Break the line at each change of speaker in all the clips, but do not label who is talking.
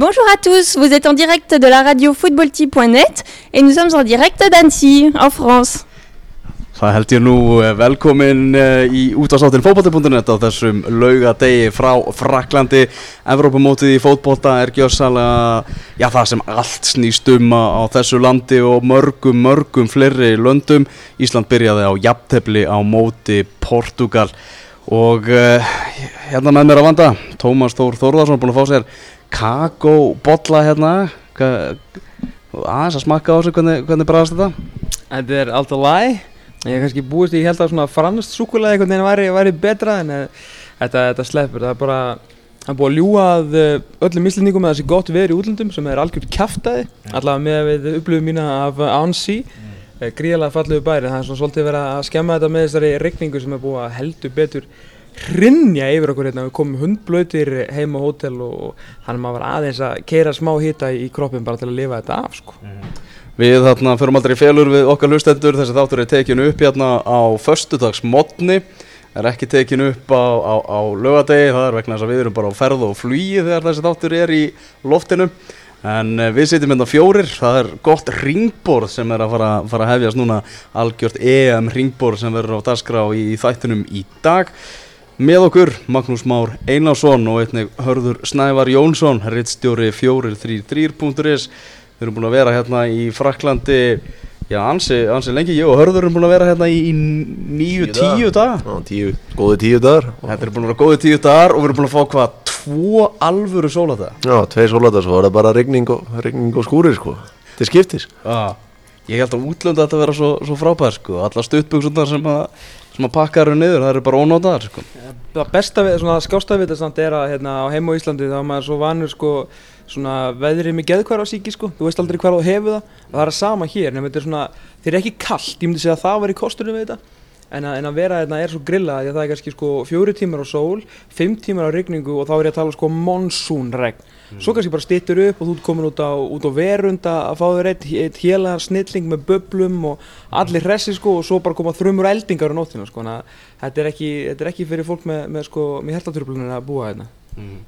Bonjour à tous, vous êtes en direct de la radio footballty.net et nous sommes en direct d'Annecy, en France.
Það held ég nú eh, velkomin eh, í útastáttin fótbolti.net á þessum laugadegi frá Fraklandi. Evrópamótið í fótbolta er gjössalega, já það sem allt snýst um á þessu landi og mörgum, mörgum fleiri löndum. Ísland byrjaði á jafntefli á móti Portugal og uh, hérna með mér að vanda, Tómas Þór Þórðarsson búin að fá sér kakóbolla hérna. Aðeins að smakka á sig, hvernig, hvernig bræðast þetta?
Þetta er allt að læg. Ég hef kannski búist, ég held að svona franskt súkulega einhvern veginn væri, væri betra en uh, þetta, þetta sleppur. Það er bara, það er búið að ljúa uh, öllum mislendingum með þessi gott veður í útlöndum sem er algjört kæftæði, allavega með við upplöfum mína af Ansi, mm. gríðalega fallegu bæri. Það er svona svolítið verið að skemma þetta með þessari regningu sem er búið að heldur betur hrinja yfir okkur hérna. Við komum hundblöytir heim á hótel og þannig að maður var aðeins að keira smá hýta í kroppin bara til að lifa þetta af sko. Mm.
Við þarna förum aldrei félur við okkar hlustendur. Þessi þáttur er tekinu upp hérna á förstudagsmotni er ekki tekinu upp á, á, á lögadegi það er vegna þess að við erum bara á ferð og flýi þegar þessi þáttur er í loftinu. En eh, við sitjum hérna fjórir. Það er gott ringborð sem er að fara, fara að hefjast núna. Algjört EM ringborð sem verður á dagskrá í, í þættunum í dag með okkur Magnús Már Einarsson og einnig hörður Snævar Jónsson rittstjóri 433.is Við erum búin að vera hérna í Fraklandi Já, ansi, ansi lengi, ég og Hörður erum búin að vera hérna í, nýju, tíu dagar
Já, tíu, góði tíu dagar.
Þetta er búin að vera góði tíu dagar og við erum búin að fá hvað, tvo alvöru sóladagar
Já, tvei sóladagar, svo er það bara regning og, regning og skúrir, sko. Til skiptis.
Já, ég held að útlönda þetta vera svo, svo frábær, sko. Alla stuttböksunar sem að, sem að pakka eru niður, það eru bara ónátaðar, sko.
Það besta svona skástaðvita samt er að hérna á heim og Íslandi þá er maður svo vanur, sko svona veðrið með geðkværa á síki sko, þú veist aldrei hvað þú hefur það. Og það er sama hér, en þetta er svona þeir eru ekki kallt, ég myndi segja að það var í kostunum við þetta en að, en að vera þetta er svo grilla því að það er kannski sko fjóri tímar á sól fimm tímar á regningu og þá er ég að tala sko monsúnregn, mm. svo kannski bara stittur upp og þú er komin út á, út á verund að fá þér eitt, eitt hélagar snilling með böblum og allir hressi sko og svo bara koma þrjumur eldingar á nóttina sko, þetta er ekki, þetta er ekki fyrir fólk með, með sko, með hertaturblunir að búa hérna mm.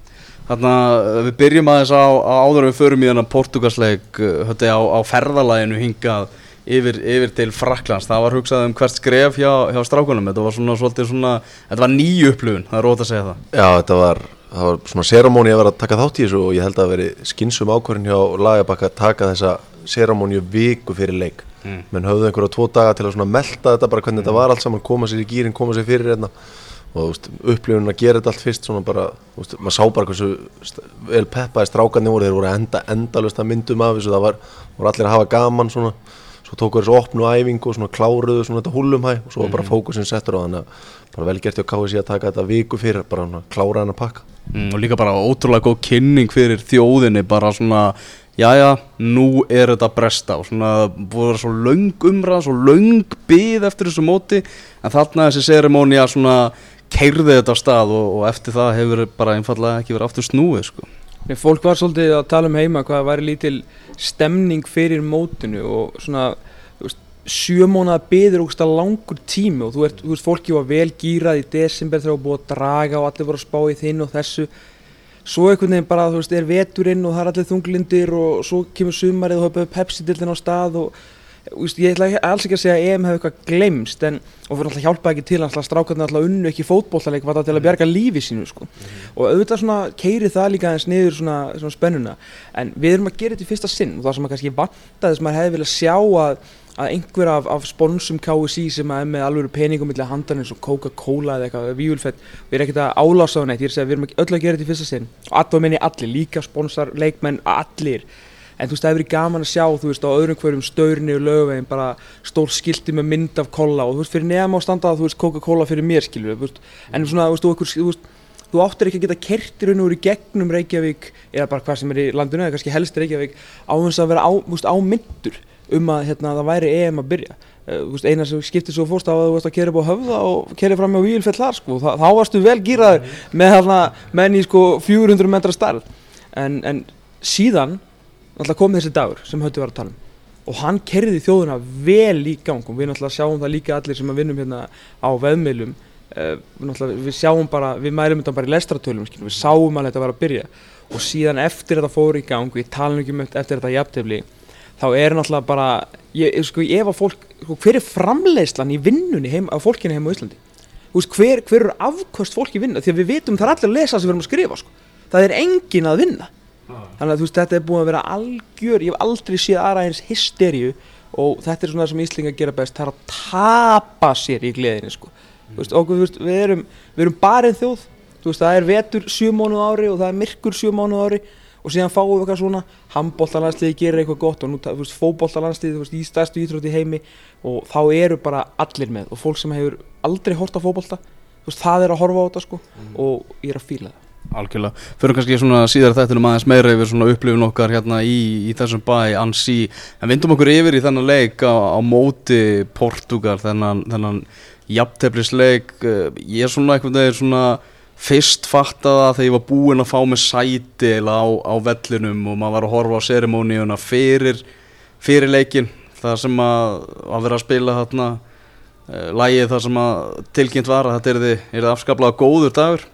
Þannig að við byrjum aðeins á, á áður við förum í þennan portugalsleik uh, á, á ferðalæginu hingað yfir, yfir til Fraklands. Það var hugsað um hvert skref hjá, hjá strákunum. Þetta var svona svolítið svona, þetta var nýju upplifun, það er rót að segja það.
Já, þetta var, það var svona séramóni að vera að taka þátt í þessu og ég held að veri skinsum ákvörðin hjá Lagabakka að taka þessa séramóni viku fyrir leik. Mm. Menn höfðu einhverja tvo daga til að melda þetta bara hvernig mm. þetta var allt saman, koma sér í gýrin, koma sér fyrir hérna og upplifun að gera þetta allt fyrst svona bara, veist, maður sá bara hversu vel peppaði strákarni voru þeir voru enda, endalust að myndum af þessu það var, voru allir að hafa gaman svona svo tóku þessu opnu æfingu og svona kláruðu svona þetta húlumhæ og svo var bara mhm. fókusin settur á þannig að bara vel gert ég að káði sér að taka þetta viku fyrir bara svona klára hann að pakka
mm, og líka bara ótrúlega góð kynning fyrir þjóðinni bara svona jájá, nú er þetta bresta og svona búið að vera svo laung umræð svo laung byð eftir þessu móti en þarna þessi sérimóni að svona keirði þetta á stað og, og eftir það hefur bara einfallega ekki verið aftur snúið sko.
Fólk var svolítið að tala um heima hvað væri lítil stemning fyrir mótinu og svona sjömónað beður ógust að langur tími og þú ert, þú veist, fólki var vel gýrað í desember þegar það var búið að draga og allir voru að spá í þinn og þessu. Svo einhvern veginn bara, þú veist, er veturinn og það er allir þunglindir og svo kemur sumarið og hafa pepsi-dildin á stað og ég ætla alls ekki að segja að EM hefur eitthvað glemst en, og fyrir alltaf hjálpa ekki til að strákarnir alltaf unnu ekki fótbollaleik var það til að bjarga lífi sínu sko. mm og auðvitað svona keiri það líka eins niður svona, svona spennuna. En við erum að gera þetta í fyrsta sinn og það sem að kannski vantaði sem að hefði viljað sjá að, að einhver af, af sponsum KSI sem að er með alveg peningum millir handan eins og Coca-Cola eða eitthvað víulfett við erum ekkert að álása á neitt, ég er að segja við erum öll að gera þetta í fyrsta sinn. Og alltaf allir, en þú veist það hefur verið gaman að sjá þú veist á öðrum hverjum staurni og lögveginn bara stór skildi með mynd af kolla og þú veist fyrir nefn á standað þú veist Coca-Cola fyrir mér skilur veist. En svona þú veist þú, þú, veist, þú áttir ekki að geta kertir unn úr í gegnum Reykjavík eða bara hvað sem er í landinu eða kannski helst Reykjavík á þess að vera á, veist, á myndur um að hérna, það væri EM að byrja. Uh, eina sem skiptir svo fórst á að þú veist að upp á höfða og kera fram á výlfell þar sko. Þa, þá varstu vel gýraður með menn í sko 400 metra starf en, en síðan náttúrulega kom þessi dagur sem höfðu var að tala um. Og hann kerði þjóðuna vel í gang. Og við náttúrulega sjáum það líka allir sem að vinnum hérna á veðmiðlum. Uh, við, við sjáum bara, við mælum þetta bara í lestratölum við sáum alveg þetta var að byrja. Og síðan eftir þetta fór í gang við tala nú ekki um eftir þetta jafntefli þá er náttúrulega bara ég, sko, ef að fólk, sko, hver er framleiðslan í vinnunni heim, af fólkinu heim á Íslandi? Veist, hver, hver eru afköst fólk í vinna því að við vitum það er allir að lesa sem við erum að skrifa sko. það er engin að vinna þannig að þú veist, þetta er búin að vera algjör ég hef aldrei séð aðra eins hysteríu og þetta er svona það sem Íslinga gera best það er að tapa sér í gleðinni sko. mm. veist, og, veist, við erum, við erum bara en þjóð veist, það er vetur sjö mánuð ári og það er myrkur sjö mánuð ári og síðan fáum við eitthvað svona handbóltalandsliði gerir eitthvað gott og nú fókbóltalandsliði í stærstu íþrótti heimi og þá eru bara allir með og fólk sem hefur aldrei hort á fókbólta það er að horfa á þetta sko mm. og ég er að fíla það
Algjörlega, fyrir kannski svona síðar þættinum aðeins meira yfir svona upplifun okkar hérna í, í þessum bæ, Ansi en vindum okkur yfir í þennan leik á, á móti Portugal, þennan, þennan jafntefnisleik, eh, ég er svona eitthvað þegar svona fyrst fattaða þegar ég var búinn að fá mig sæti á, á vellinum og maður var að horfa á serimóniuna fyrir, fyrir leikin það sem að, að vera að spila þarna uh, lægið það sem að tilkynnt var að þetta er þið afskaplega góður dagur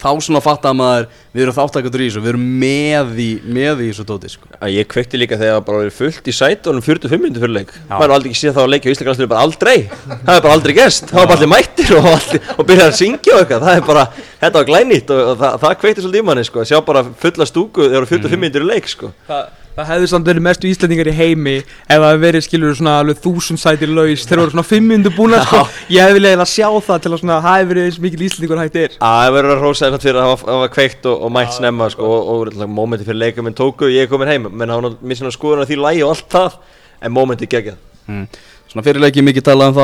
þá svona fattaða maður við erum þáttakandur í þessu, við erum með í með í þessu dóti sko.
Ég kvekti líka þegar það bara verið fullt í sætunum 45 minnir fyrir leik, maður er aldrei ekki síðan þá að leikja á Íslandslandsliðu bara aldrei, það er bara aldrei gest það var bara allir mættir og, allir, og byrjaði að syngja og eitthvað, það er bara, þetta var glænýtt og, og það, það kvekti svolítið í manni sko, að sjá bara fulla stúku þegar það eru 45 minnir í leik sko.
Það Það hefði samt verið mestu íslendingar í heimi ef það hefði verið, skilur, svona alveg þúsund sæti laus. Þegar það voru svona fimm minnum búin að sko ég hefði viljað sjá það til að svona það hefði verið eins mikil íslendingur hægt er
það verður að rósa þetta fyrir að hafa kveikt og, og mætt snemma sko og, og, og mómenti fyrir leikuminn tóku ég er komin heim, menn hafa mér svona skoðun að því lægi og allt það, en mómenti geggjað.
Mm. Svona fyrir leiki mikið talað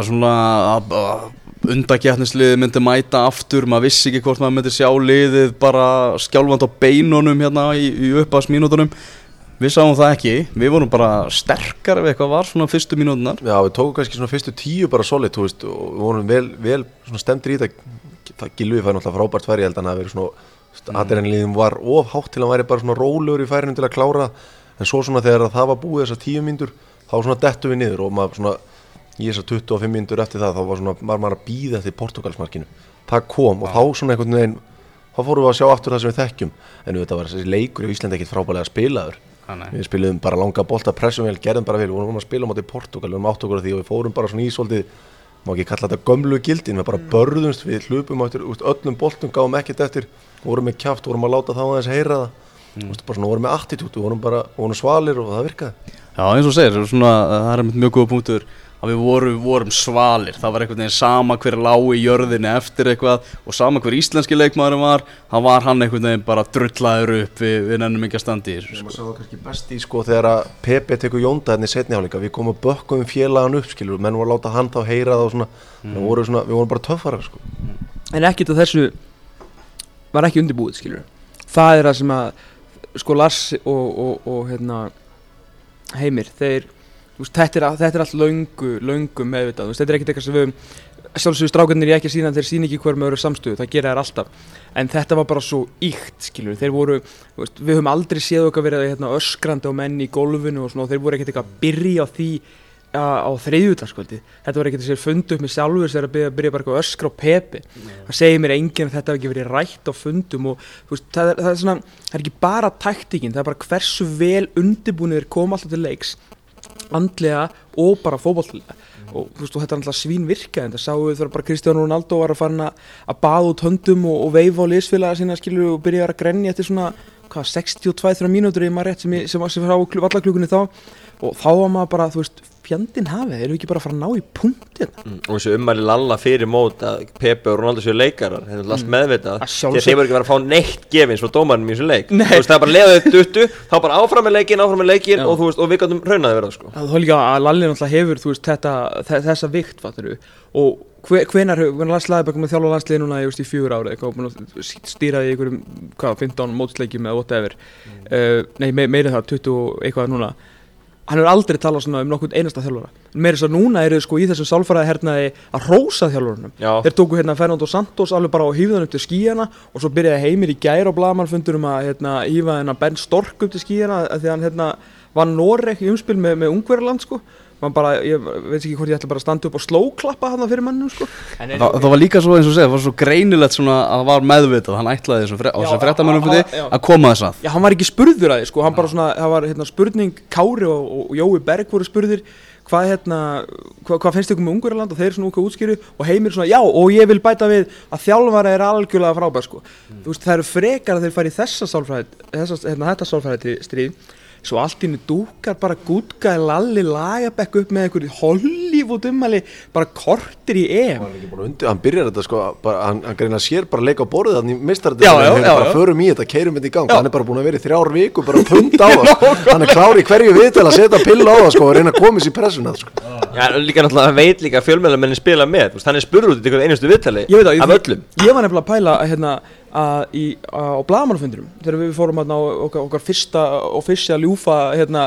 um svona undakjætnisliði myndi mæta aftur maður vissi ekki hvort maður myndi sjá liðið bara skjálfand á beinunum hérna í, í uppasmínútonum við sáum það ekki, við vorum bara sterkar ef eitthvað var svona fyrstu mínútunar
Já, við tókum kannski svona fyrstu tíu bara solid veist, og við vorum vel, vel stemdir í þetta það Gilvi fær náttúrulega frábært færi held að það verið svona mm. aðreinliðin var ofhátt til að væri bara svona rólegur í færinu til að klára. En svo svona þegar það var búið þessar tíu mínútur þá svona dettu við niður og maður svona í þessar 25 minnur eftir það þá var, svona, var maður að býða til Portugalsmarkinu það kom og þá svona einhvern veginn þá fórum við að sjá aftur það sem við þekkjum. En þetta var þessi leikur í Íslandi ekkit frábælega spilaður. Við spilum bara langa bolta pressum vel, gerðum bara vel, við vorum að spila motið Portugal við vorum átt okkur af því og við fórum bara svona ísvoldið má ekki kalla þetta gömlu gildin við bara mm. börðumst, við hlupum áttur öllum boltum, gáðum ekkert eftir vorum með kjáft, vorum að láta þá að þess heyra það. Mm. bara svona vorum með attitút, við vorum bara vorum svalir og það virkaði.
Já eins og segir, svona, það er mjög góða punktur að við vorum, vorum svalir það var einhvern veginn sama hver lág í jörðinni eftir eitthvað og sama hver íslenski leikmaðurinn var, það var hann einhvern veginn bara drullaður upp við, við nennum ekki að standi í
þessu sko. Það var kannski besti sko þegar að Pepe tekur Jónda hérna í setniháleika, við komum bökkum félagan upp skilur, menn voru að láta hann þá heyra það og svona, mm. við, vorum svona við vorum bara töffarar sko.
Mm. En ekkit af þessu var ekki undirbúið skilur, það er það sem að sko Lars og, og, og hérna, Heimir, þeir veist, þetta, er, þetta er allt laungu, laungu meðvitað, þetta er ekkert eitthvað sem við sjálfsögur strákarnir ég ekki að sína þeir sína ekki hver með öru samstöðu, það gera þær alltaf. En þetta var bara svo ykt, skilur þeir voru, veist, við höfum aldrei séð okkar verið hérna, öskrandi á menni í gólfinu og, svona, og þeir voru ekkert eitthvað að byrja á því á, á þreyðutaskvöldi þetta var ekkert þess að fundu upp með sjálfur þegar að byrja, byrja bara að öskra á pepi. Það segir mér enginn að þetta hef ekki verið rætt á fundum og veist, það, er, það, er svona, það er ekki bara taktikinn, það er bara hversu vel undirbúinir kom alltaf til leiks andlega og bara fókbóltilega mm. og þú veist og þetta er alltaf svín virka en það sáu við þegar bara Kristján Rónaldó var að fara að baða út höndum og, og veifa á liðsfélaga sína skilur og byrja að grenja eftir svona hvað 62-3 mínútur í maður rétt sem, sem, sem var á vallaklugunni þá og þá var maður bara, þú veist, fjandinn hafið, erum við ekki bara að fara að ná í punktin
mm, og þessu ummæli lalla fyrir mót að Pepe og Ronaldo séu leikarar þetta er allt mm. meðvitað, þegar þeir voru ekki verið að fá neitt gefins frá dómarnum í þessu leik Nei. þú veist, það er bara leðið duttu, þá bara áfram með leikin áfram með leikin og, veist, og við gætum raunaði verða sko.
það er líka að Lalli náttúrulega hefur veist, þetta, þessa vikt og hvenar, hvenar slaði bara með þjálfa landsliði núna í fjögur ára stýraði í einhverjum 15 mótsleikjum eða whatever mm. uh, nei, meirið það, 20 eitthvað núna hann er aldrei talað svona um nokkur einasta þjálfara. Með þess að núna eru sko í þessum sálfræði hernaði að rósa þjálfurunum þeir tóku hérna Fernando Santos alveg bara á hýfðan upp til skíjana og svo byrjaði heimir í gæri og blagamannfundur um að hérna hýfa hérna Ben Stork upp til skíjana því hann hérna var Noreg í umspil með, með Ungverðarland sko bara, ég veit ekki hvort ég ætla bara að standa upp og slóklappa hann fyrir mannum sko. en
Það, það var líka svo eins og segja, það var svo greinilegt svona að það var meðvitað, hann ætlaði þessu fre á
Já,
þessu fréttamönnum
já, já.
að koma þess að
Já, hann var ekki spurður að því, sko, hann bara svona, það var hérna spurning, Kári og, og Jói Berg voru spurðir, hvað hérna, hvað, hvað finnst ykkur með Ungverjaland og þeir svona úka útskýru og heimir svona, já, og ég vil bæta við að þjálfara er algjörlega frábær, sko. Þú að í svo allt í henni dúkar bara gútgaði lalli lagabekk upp með einhverju Hollywood umhæli, bara kortir í EM.
Hann, er ekki búinn að undir, hann byrjar þetta sko, bara, hann, hann greina sér bara að leika á borðið þannig
Já,
mistarðið,
já,
hann
já,
bara
já.
förum í þetta, keirum þetta í gang, hann er bara búin að vera í þrjár viku, bara pund á það, hann er klár í hverju viðtal að setja pill á það sko og reyna að koma sér í pressuna sko.
Já, líka náttúrulega, hann veit líka að fjölmjölamennin spila með, hann er spurður út í einustu viðtali
Ég veit það,
af öllum.
Ég var nefnilega að pæla hérna, að í, á blagamannfundurum þegar við fórum hérna, á okkar, okkar fyrsta official ljúfa hérna,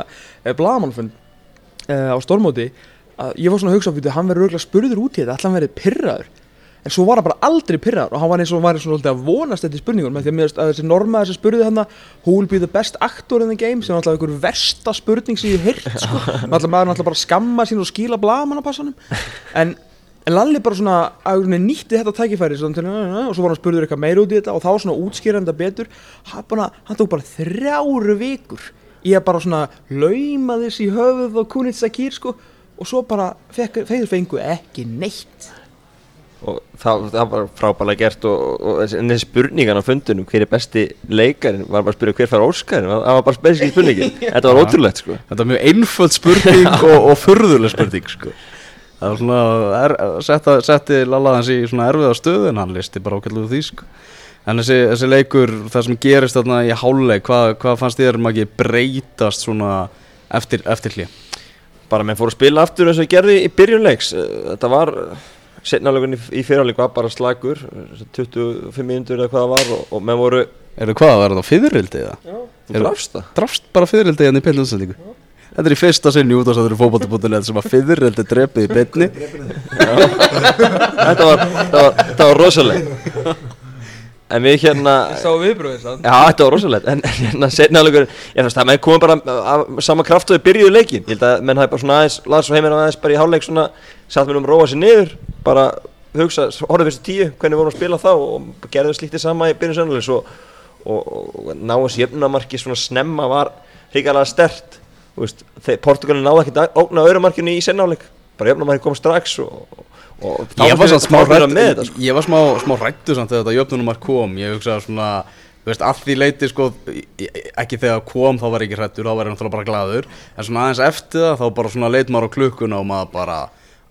blagamannfund uh, á Stormóti að ég var svona að hugsa að hann verður örgulega spurður út í þetta ætla hann verið pyrraður en svo var hann bara aldrei pyrraður og hann var eins og var svona svolítið að vonast þetta í spurningun með því að, mér finnst að þessi normaður sem spurði hann who will be the best actor in the game sem var alltaf einhver versta spurning sem ég heyrt sko. alltaf maður alltaf bara að skamma sín og skíla blagamannapassanum en En Lalli bara svona, að nýtti þetta tækifæri svona, til, og svo var hann spurður eitthvað meira út í þetta og þá svona útskýranda betur. Hann, bara, hann tók bara þrjáru vikur í að bara svona lauma þess í höfuð og kunit sakýr sko og svo bara fekk, fengu ekki neitt
og það, það var frábælega gert og, og, og en þessi spurningan á fundunum hver er besti leikarin, var bara að spyrja hver fær Óskarinn, það var bara spesiski spurningin þetta var ótrúlegt sko
Þetta er mjög einföld spurning og, og furðuleg spurning sko. Það var svona, er, setta, setti Lalla hans í svona erfiða stöðu en hann listi bara ákveðlega því sko. En þessi, þessi leikur, það sem gerist þarna í háluleik, hvað, hvað fannst þér um ekki breytast svona eftir, eftir hlið?
bara menn fóru að spila aftur eins og gerði í byrjunleiks þetta var setnaðlegun í, í fyrirleik var bara slagur eh, 25 mínútur eða hvað það var og, og menn voru
Er það hvað, var þetta fyririldið það?
þú drafst það?
Drafst bara fyririldið hérna í peilunsendingu? Þetta er í fyrsta sinni út á þessari fótbolti.net sem að fyririldið drepið í beinni.
Þetta var, þetta var, var rosaleg en við hérna
Sá viðbröðið sann
Já, þetta var rosalegt, en hérna setnaðlegur, ég finnst það, menn komum bara af sama kraft og þau byrjuðu leikin, ég held að menn hafi bara svona aðeins, laðs og heiminn aðeins bara í hálfleik svona, satt mér um að róa sér niður, bara hugsa, horfðu fyrstu tíu, hvernig vorum að spila þá og gerðu slíktið sama í byrjun sönnulegs og, og, og ná þessi jöfnumarki svona snemma var hrigalega stert, Portugalin náði ekkert að ógna örumarkinu í sennáleik, bara jöfnumarki kom strax og, og, þá
Ég var samt smá hrætt
með þetta, sko.
Ég var smá, smá hrættu samt þegar þetta jöfnunumar kom. Ég hugsaði svona Þú veist, leiti sko í- í- Ekki þegar kom þá var ég ekki hrættur Þá var ég náttúrulega bara glaður. En svona aðeins eftir það Þá bara svona leit maður á klukkuna Og maður bara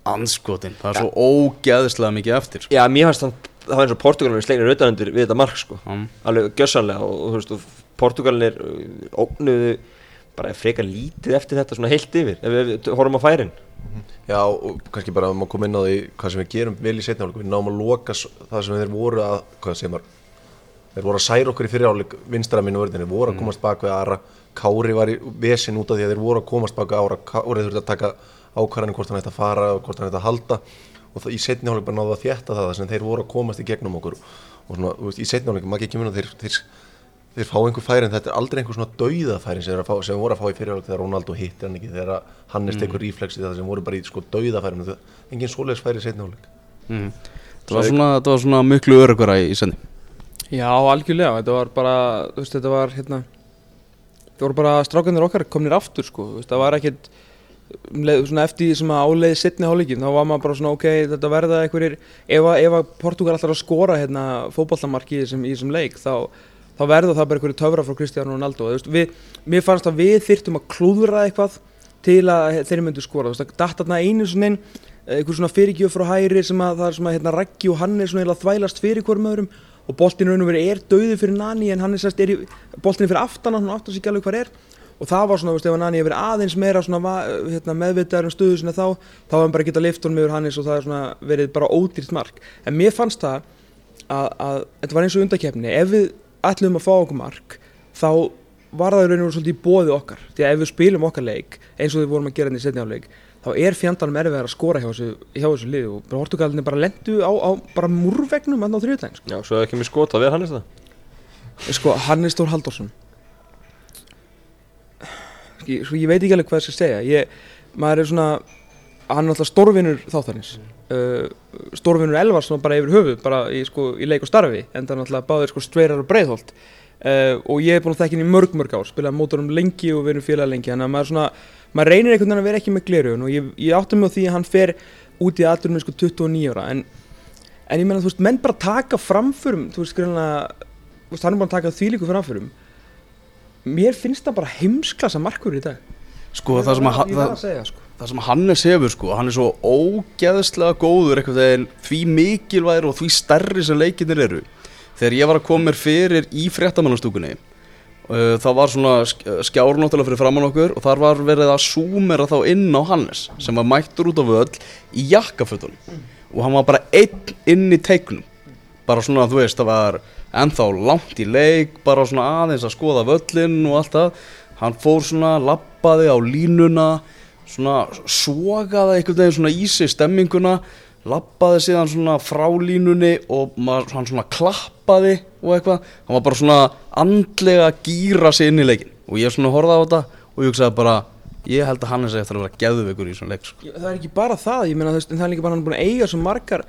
Anskotin Það er svo ógeðslega mikið eftir sko.
Já, mér fannst þann, það var eins og Portugalin slegnir auðvitaðundir við þetta mark sko.
Mm.
alveg gjössanlega og, og þú veist, og Portugalin er ógnuðu bara frekar lítið eftir þetta svona heilt yfir ef við, við horfum á færin.
Já, og kannski bara að maður koma inn á því hvað sem við gerum vel í setna við náum að loka það sem þeir voru að hvað segir maður? Þeir voru að særa okkur í fyriráleik vinstra minn vörðinni, voru að komast bak við aðra Kári var í vesin út af því að þeir voru að komast bak við ára, Kári þurfti að taka ákvarðanir hvort hann ætti að fara og hvort hann ætti að halda. Og það, í setni hálfleik bara náðu að þétta það sem þeir voru að komast í gegnum okkur. Og svona, þú veist, í setni hálfleik, maður ekki kemur þeir, þeir, þeir fá einhver færi en þetta er aldrei einhver svona dauðafæri sem, þeir eru að fá, sem voru að fá í fyrirhálfleik þegar Ronaldo hittir hann ekki, þegar Hannes tekur reflexi það sem voru bara í sko dauðafæri engin svoleiðis færi í setni hálfleik.
Mm. það, var svona, það var svona miklu örugara í, í senni
Já, algjörlega, þetta var bara, þú veist, þetta var hérna Það voru bara strákanir okkar komnir aftur, sko, það var ekkert svona eftir því sem að áleiði setni hálfleikin, þá var maður bara svona, ok, þetta verða einhverjir, ef að, að Portugal ætlar að skora hérna fótballtamarki í þessum, leik, þá, þá verða það bara einhverju töfra frá Cristiano Ronaldo, veist, við, mér fannst að við þyrftum að klúðra eitthvað til að þeir myndu skora, þú veist, það datt þarna einu svona inn, einhver svona fyrirgjöf frá hæri sem að það er að hérna Raggi og hann er svona að þvælast fyrir hverjum öðrum og boltinn raun og verið er döði fyrir Nani en hann er sérst, er er fyrir aftan hann aftan sig ekki alveg hvað er og það var svona, þú veist, ef Nani hefur verið aðeins meira svona hérna, meðvitaður um stöðu sinna þá þá hann bara getað lift honum yfir Hannes og það er svona verið bara ódýrt mark. En mér fannst það að, að þetta var eins og undakefni ef við ætlum að fá okkur mark þá var það í raun og svolítið í bóði okkar. Því að ef við spilum okkar leik eins og við vorum að gera þetta í setni áleik þá er fjandanum erfið að skora hjá þessu, hjá þessu liði. Og Portugalinni bara lendu á, á bara múrvegnum hann á þriðutæðin sko.
Já, svo er ekki með skota, við hann er það
sko, Hannes Þór Halldórsson sko, sko, ég veit ekki alveg hvað ég skal segja. Ég, maður er svona hann er alltaf stórvinur þáttarins. Uh, stórvinur Elvar svona bara yfir höfuð bara í, sko, í leik og starfi en það er alltaf báðir sko streirar og breiðholt. Uh, og ég er búin að þekka hann í mörg mörg ár spilaði mótor um lengi og verið félag lengi þannig að maður svona, maður reynir einhvern veginn að vera ekki með glerugun og ég, ég átti mig á því að hann fer út í aðdurum sko 29 ára en, en ég menna þú veist, menn bara taka framförum þú veist, veist, hann er bara að taka þvílíku framförum mér finnst það bara heimsklassa markur í dag.
Sko það sem að,
var
það,
að segja sko.
það sem Hannes hefur sko, hann er svo ógeðslega góður veginn því mikilvægir og því stærri sem leikinnir eru. Þegar ég var að koma mér fyrir í fréttamannastúkunni uh, það var svona sk- skjár náttúrulega fyrir framann okkur og þar var verið að súmera þá inn á Hannes sem var mættur út á völl í jakkafötunum. Og hann var bara einn inn í teiknum bara svona þú veist það var ennþá langt í leik bara svona aðeins að skoða völlin og allt það. Hann fór svona, lappaði á línuna svona sogaði einhvern veginn svona í sig stemminguna lappaði síðan svona frá línunni og maður, hann svona klappaði og eitthvað, hann var bara svona andlega að gýra sig inn í leikin og ég svona horfði á þetta og ég hugsaði bara ég held að hann er eftir að vera geðveikur í svona leik sko.
það er ekki bara það, ég meina það er líka bara hann er búin að eiga svo margar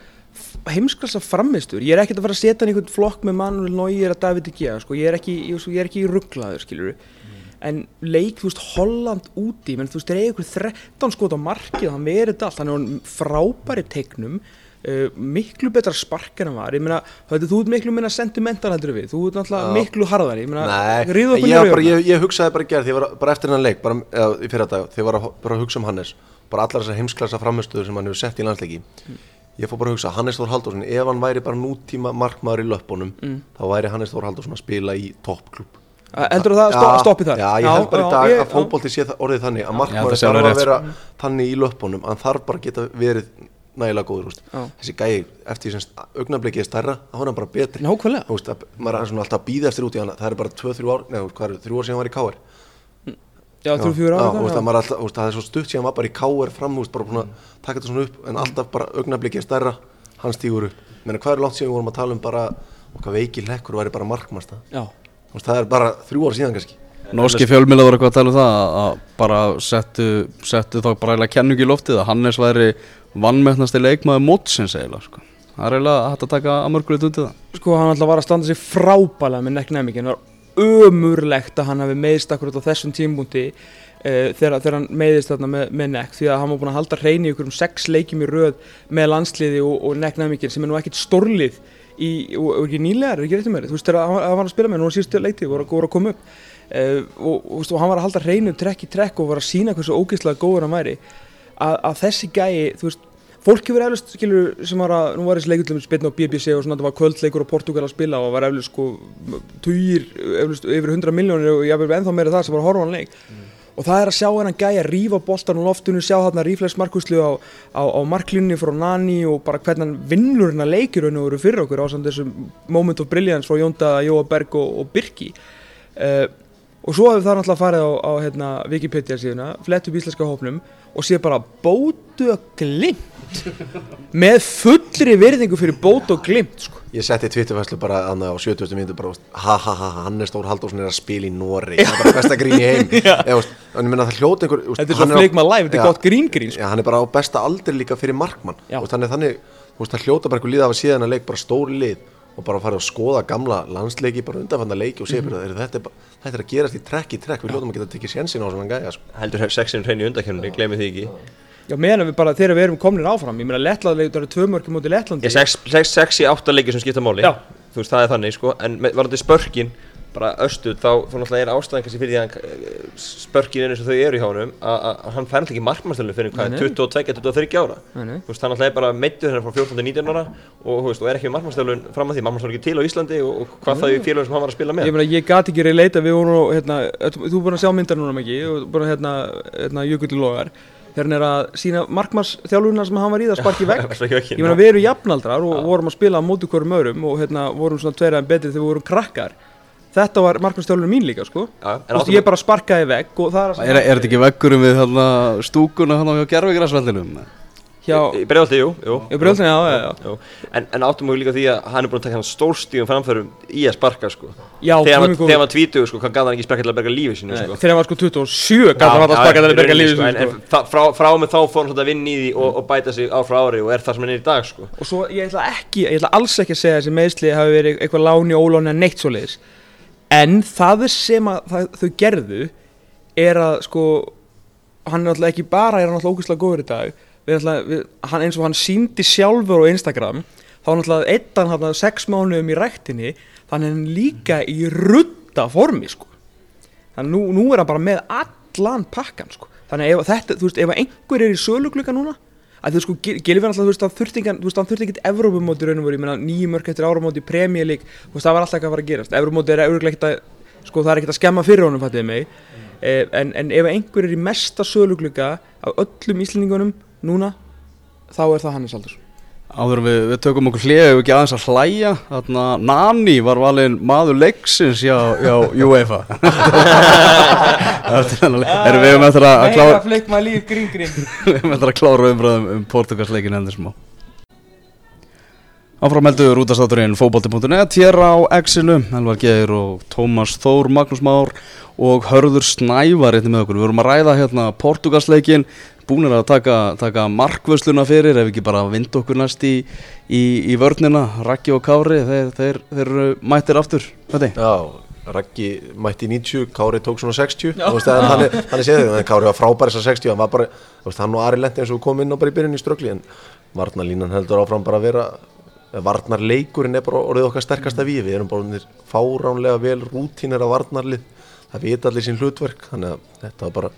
heimsklassa framistur, ég er ekkert að fara að setja hann í einhvern flokk með Manuel Neuer að David Gea, sko, ég er ekki, ég, ég er ekki rugglaður, skilur en leik, þú veist, Holland úti menn þú veist, það er ykkur 13 skot á markið hann verið þetta allt, hann er orðinn frábæri teiknum, uh, miklu betra spark en hann var, ég meina, þú ert miklu minna sentimental heldur við, þú ert náttúrulega miklu harðari, ég meina, ríðu okkur í jöfna.
ég, ég hugsaði bara í gerð, ég var bara eftir hennan leik bara, eða, í fyrra dag, þegar ég var að, bara að hugsa um Hannes. Bara allar þessar heimsklassa framistöður sem hann hefur sett í landsleiki ég fór bara að hugsa, Hannes Þór Halldórsson ef hann væri bara nútíma markmaður í löppunum þá væri Hannes Þór Halldórsson að spila í toppklub
heldur þú það sto, stoppi þar?
Já, ég held bara í dag
ég-
að fótbolti sé það- orðið þannig að markmaður
að
þarf að
rétt,
vera þannig í löppunum hann þarf bara að geta verið nægilega góður þessi gæi, eftir því sem augnablikið er stærra þá er hann bara betri.
Nákvæmlega.
Þú veist, að, maður er alltaf að býða eftir út í hann það er bara 2-3 ár, neða, hvað er, 3 ár síðan hann var í KR
Já, eru fjóra
Já,
ára
þú veist, að maður er alltaf, þú veist, það er svo stutt síðan var bara í KR fram, þú veist, bara búin að taka þetta svona upp en alltaf bara augnablikið er stærra hann stígur upp, menn hvað er langt síðan við vorum að tala um bara okkar veiki lekkur væri bara markmasta
Já,
þú veist, það er bara þrjú ár síðan kannski.
Norski fjölmiðla voru eitthvað að tala um það að- að bara settu, settu þá bara eiginlega kenningu í loftið að Hannes væri vannmettnasti leikmaður mótsins eiginlega sko. Það er eiginlega hægt að taka að mörgulegt undir það.
Sko hann alltaf var að standa sig frábælega með nekk nefningin, það var ömurlegt að hann hafi meðist akkurat á þessum tímbúndi uh, þegar, þegar hann meðist þarna með, með nekk því að hann var búin að halda hreini ykkur um sex leikjum í röð með landsliði og, og nekk nefningin sem er nú ekkit stórlið í, og, og ekki nýlegar, ekki rétt um mér? Þú veist þegar hann, var- að spila með, nú var síðustu leikti voru, voru að koma upp. Uh, og, og hann var að halda hreinu trekk í trekk og var að sína hversu ógeðslega góður hann væri. Að, að þessi gæi, þú veist fólk hefur eflust, skilur, sem var að nú var þessi leikur til dæmis spilna á BBC og svona, það var kvöldleikur á Portugal að spila og var eflust sko tugir, eflust yfir 100 miljónir og ég ennþá meira það sem var að horfa á hann leik. Og það er að sjá hennan gæja rífa boltan á loftinu, sjá þarna ríflegsmarkuslu á, á, á marklínni frá Nani og bara hvernig vinnur hennar leikir og eru fyrir okkur á samt þessum moment of brilliance frá Jónda, Jóa Berg og, og Birki. Uh, og svo hefur það náttúrulega farið á, á hérna, Wikipedia síðuna, flett upp íslenska hópnum og sé bara bótu og glimt með fullri virðingu fyrir bótu og glimt sko.
ég setti tvitturfæslu bara annað á 70. mínútu bara, ha ha ha, Hannes Þór Halldórsson er að spila í Nóri það er bara besta grín í heim Eða, hljóta einhver veist,
Þetta er svo
á-
fleik maður live, þetta er gott grín grín sko.
Já, hann er bara á besta aldri líka fyrir markmann er þannig, það hljóta bara einhver lið af að síðan að leik bara stóri lið og bara fara að skoða gamla landsleiki bara undanfanna leiki og segja
Mhm.
bara, þetta, er þetta er að gerast í trekk í trekk við hljótum að geta tekið sjensin á svona gæja sko.
heldur sexin hrein í undakefni, gleymi því ekki
Já, meðan við bara, þegar við erum komnir áfram ég meina Lettlandleik, það eru tvö mörgum mútið Lettlandi.
Ég í átta leikir sem skipta máli.
Já.
Þú veist, það er þannig, sko En varðandi spörkin, bara östuð Þá, þá náttúrulega er ástæðan kannski fyrir því að eh, spörkin er eins og þau eru hjá honum að hann fær náttúrulega ekki markmannstölu fyrir hvað,
Nei, nei.
22-23 ára.
Nei.
Þú veist, hann náttúrulega er bara meittur hérna frá 14-19 ára og, þú veist, og er ekki með markmannstölu fram að því Markmannstölu er ekki til á Íslandi og, og hvað það er í félagum sem hann var að spila með.
Ég meina, ég gat ekki reyleita, við vorum hérna, þú þú er búin að sjá myndar núna mikið, og búin að, hérna, hérna, þegar hann er að sína markmannsþjálfuna sem hann var í það sparki vekk.
Vegg,
Ég meina, við erum jafnaldrar og vorum að spila á móti hverjum öðrum og, hérna, vorum svona tveiraðin betri þegar við vorum krakkar. Þetta var markmannsþjálfuna mín líka, sko.
Já, en
Þú veist, ég bara sparkaði vekk og það er að
Er, er þetta ekki veggurum við þarna, stúkuna hann á gerfigræsvellinum?
Í Breiðholti, jú, jú
hjá Brjóðsson, já, já, já.
Jú. En, en áttum við líka því að hann er búin að taka hann stórstíðum framförum í að sparka sko
Já,
Þegar hann hann var tvítugur sko, hvað gaf hann ekki sparka til að berga lífi sínu
Nei,
sko
Þegar hann var sko 27, gæti hann alltaf sparkað til að berga lífið
sko, en,
sko.
en frá, frá, frá með þá fór hann svolítið að vinna í því og, og bæta sig á frá ári og er það sem hann er í dag sko
Og svo ég ætla ekki, ég ætla alls ekki að segja þessi meðsli hafi verið eitthvað láni óláni að neitt svoleiðis En það sem að það, þau gerðu er að sko hann er alltaf ekki bara er hann alltaf ógeðslega góður í dag alltaf, við, hann, eins og hann síndi sjálfur á Instagram þá hann alltaf eittan hann sex mánuðum í ræktinni þannig hann líka í rudda formi sko. Þannig nú, nú er hann bara með allan pakkan sko. Þannig ef þetta, þú veist, ef einhver er í söluglugga núna að þú sko, Gilvin alltaf, þú veist, hann þurfti þú veist, hann þurfti ekki Evrópumóti raun og veru, ég meina, nýju mörg eftir áramóti League, þú veist, það var alltaf ekki að fara að gerast. Evrópumóti er auðvitað ekkert að, sko, það er ekkert að skemma fyrir honum, fattiði mig. Eh, en, en ef einhver er í mesta söluglugga af öllum íslendingunum núna, þá er það Hannes Aldursson
Áður við, við tökum okkur hlið ef ekki aðeins að hlæja? Þarna Nani var valinn maður leiksins hjá, hjá UEFA. Erum við með þetta að klára
fleik maður líf grín grín.
Við erum eftir að klára umræðum um Portugalsleikin endur smá. Áframeldur útastátturinn fótbolti.net hér á Exinu Elvar Geir og Tómas Þór Magnús Már og Hörður Snævar einnig með okkur. Við vorum að ræða hérna Portugalsleikin búinir að taka, taka markvösluna fyrir ef ekki bara vinda okkur næst í, í, í vörnina Raggi og Kári, þeir, þeir, þeir eru mættir aftur Þetta
Já, Raggi mætti í 90, Kári tók svona 60 Þú veist, hann er, hann er séð en Kári var frábær þessar 60 hann var bara, veist, hann og Ari Lendi eins og kom inn og bara í byrjun í ströggli en varnarlínan heldur áfram bara að vera varnarleikurinn er bara orðið okkar sterkasta við við erum bara fáránlega vel rútínir af varnarlið það vita allir sín hlutverk þannig að þetta var bara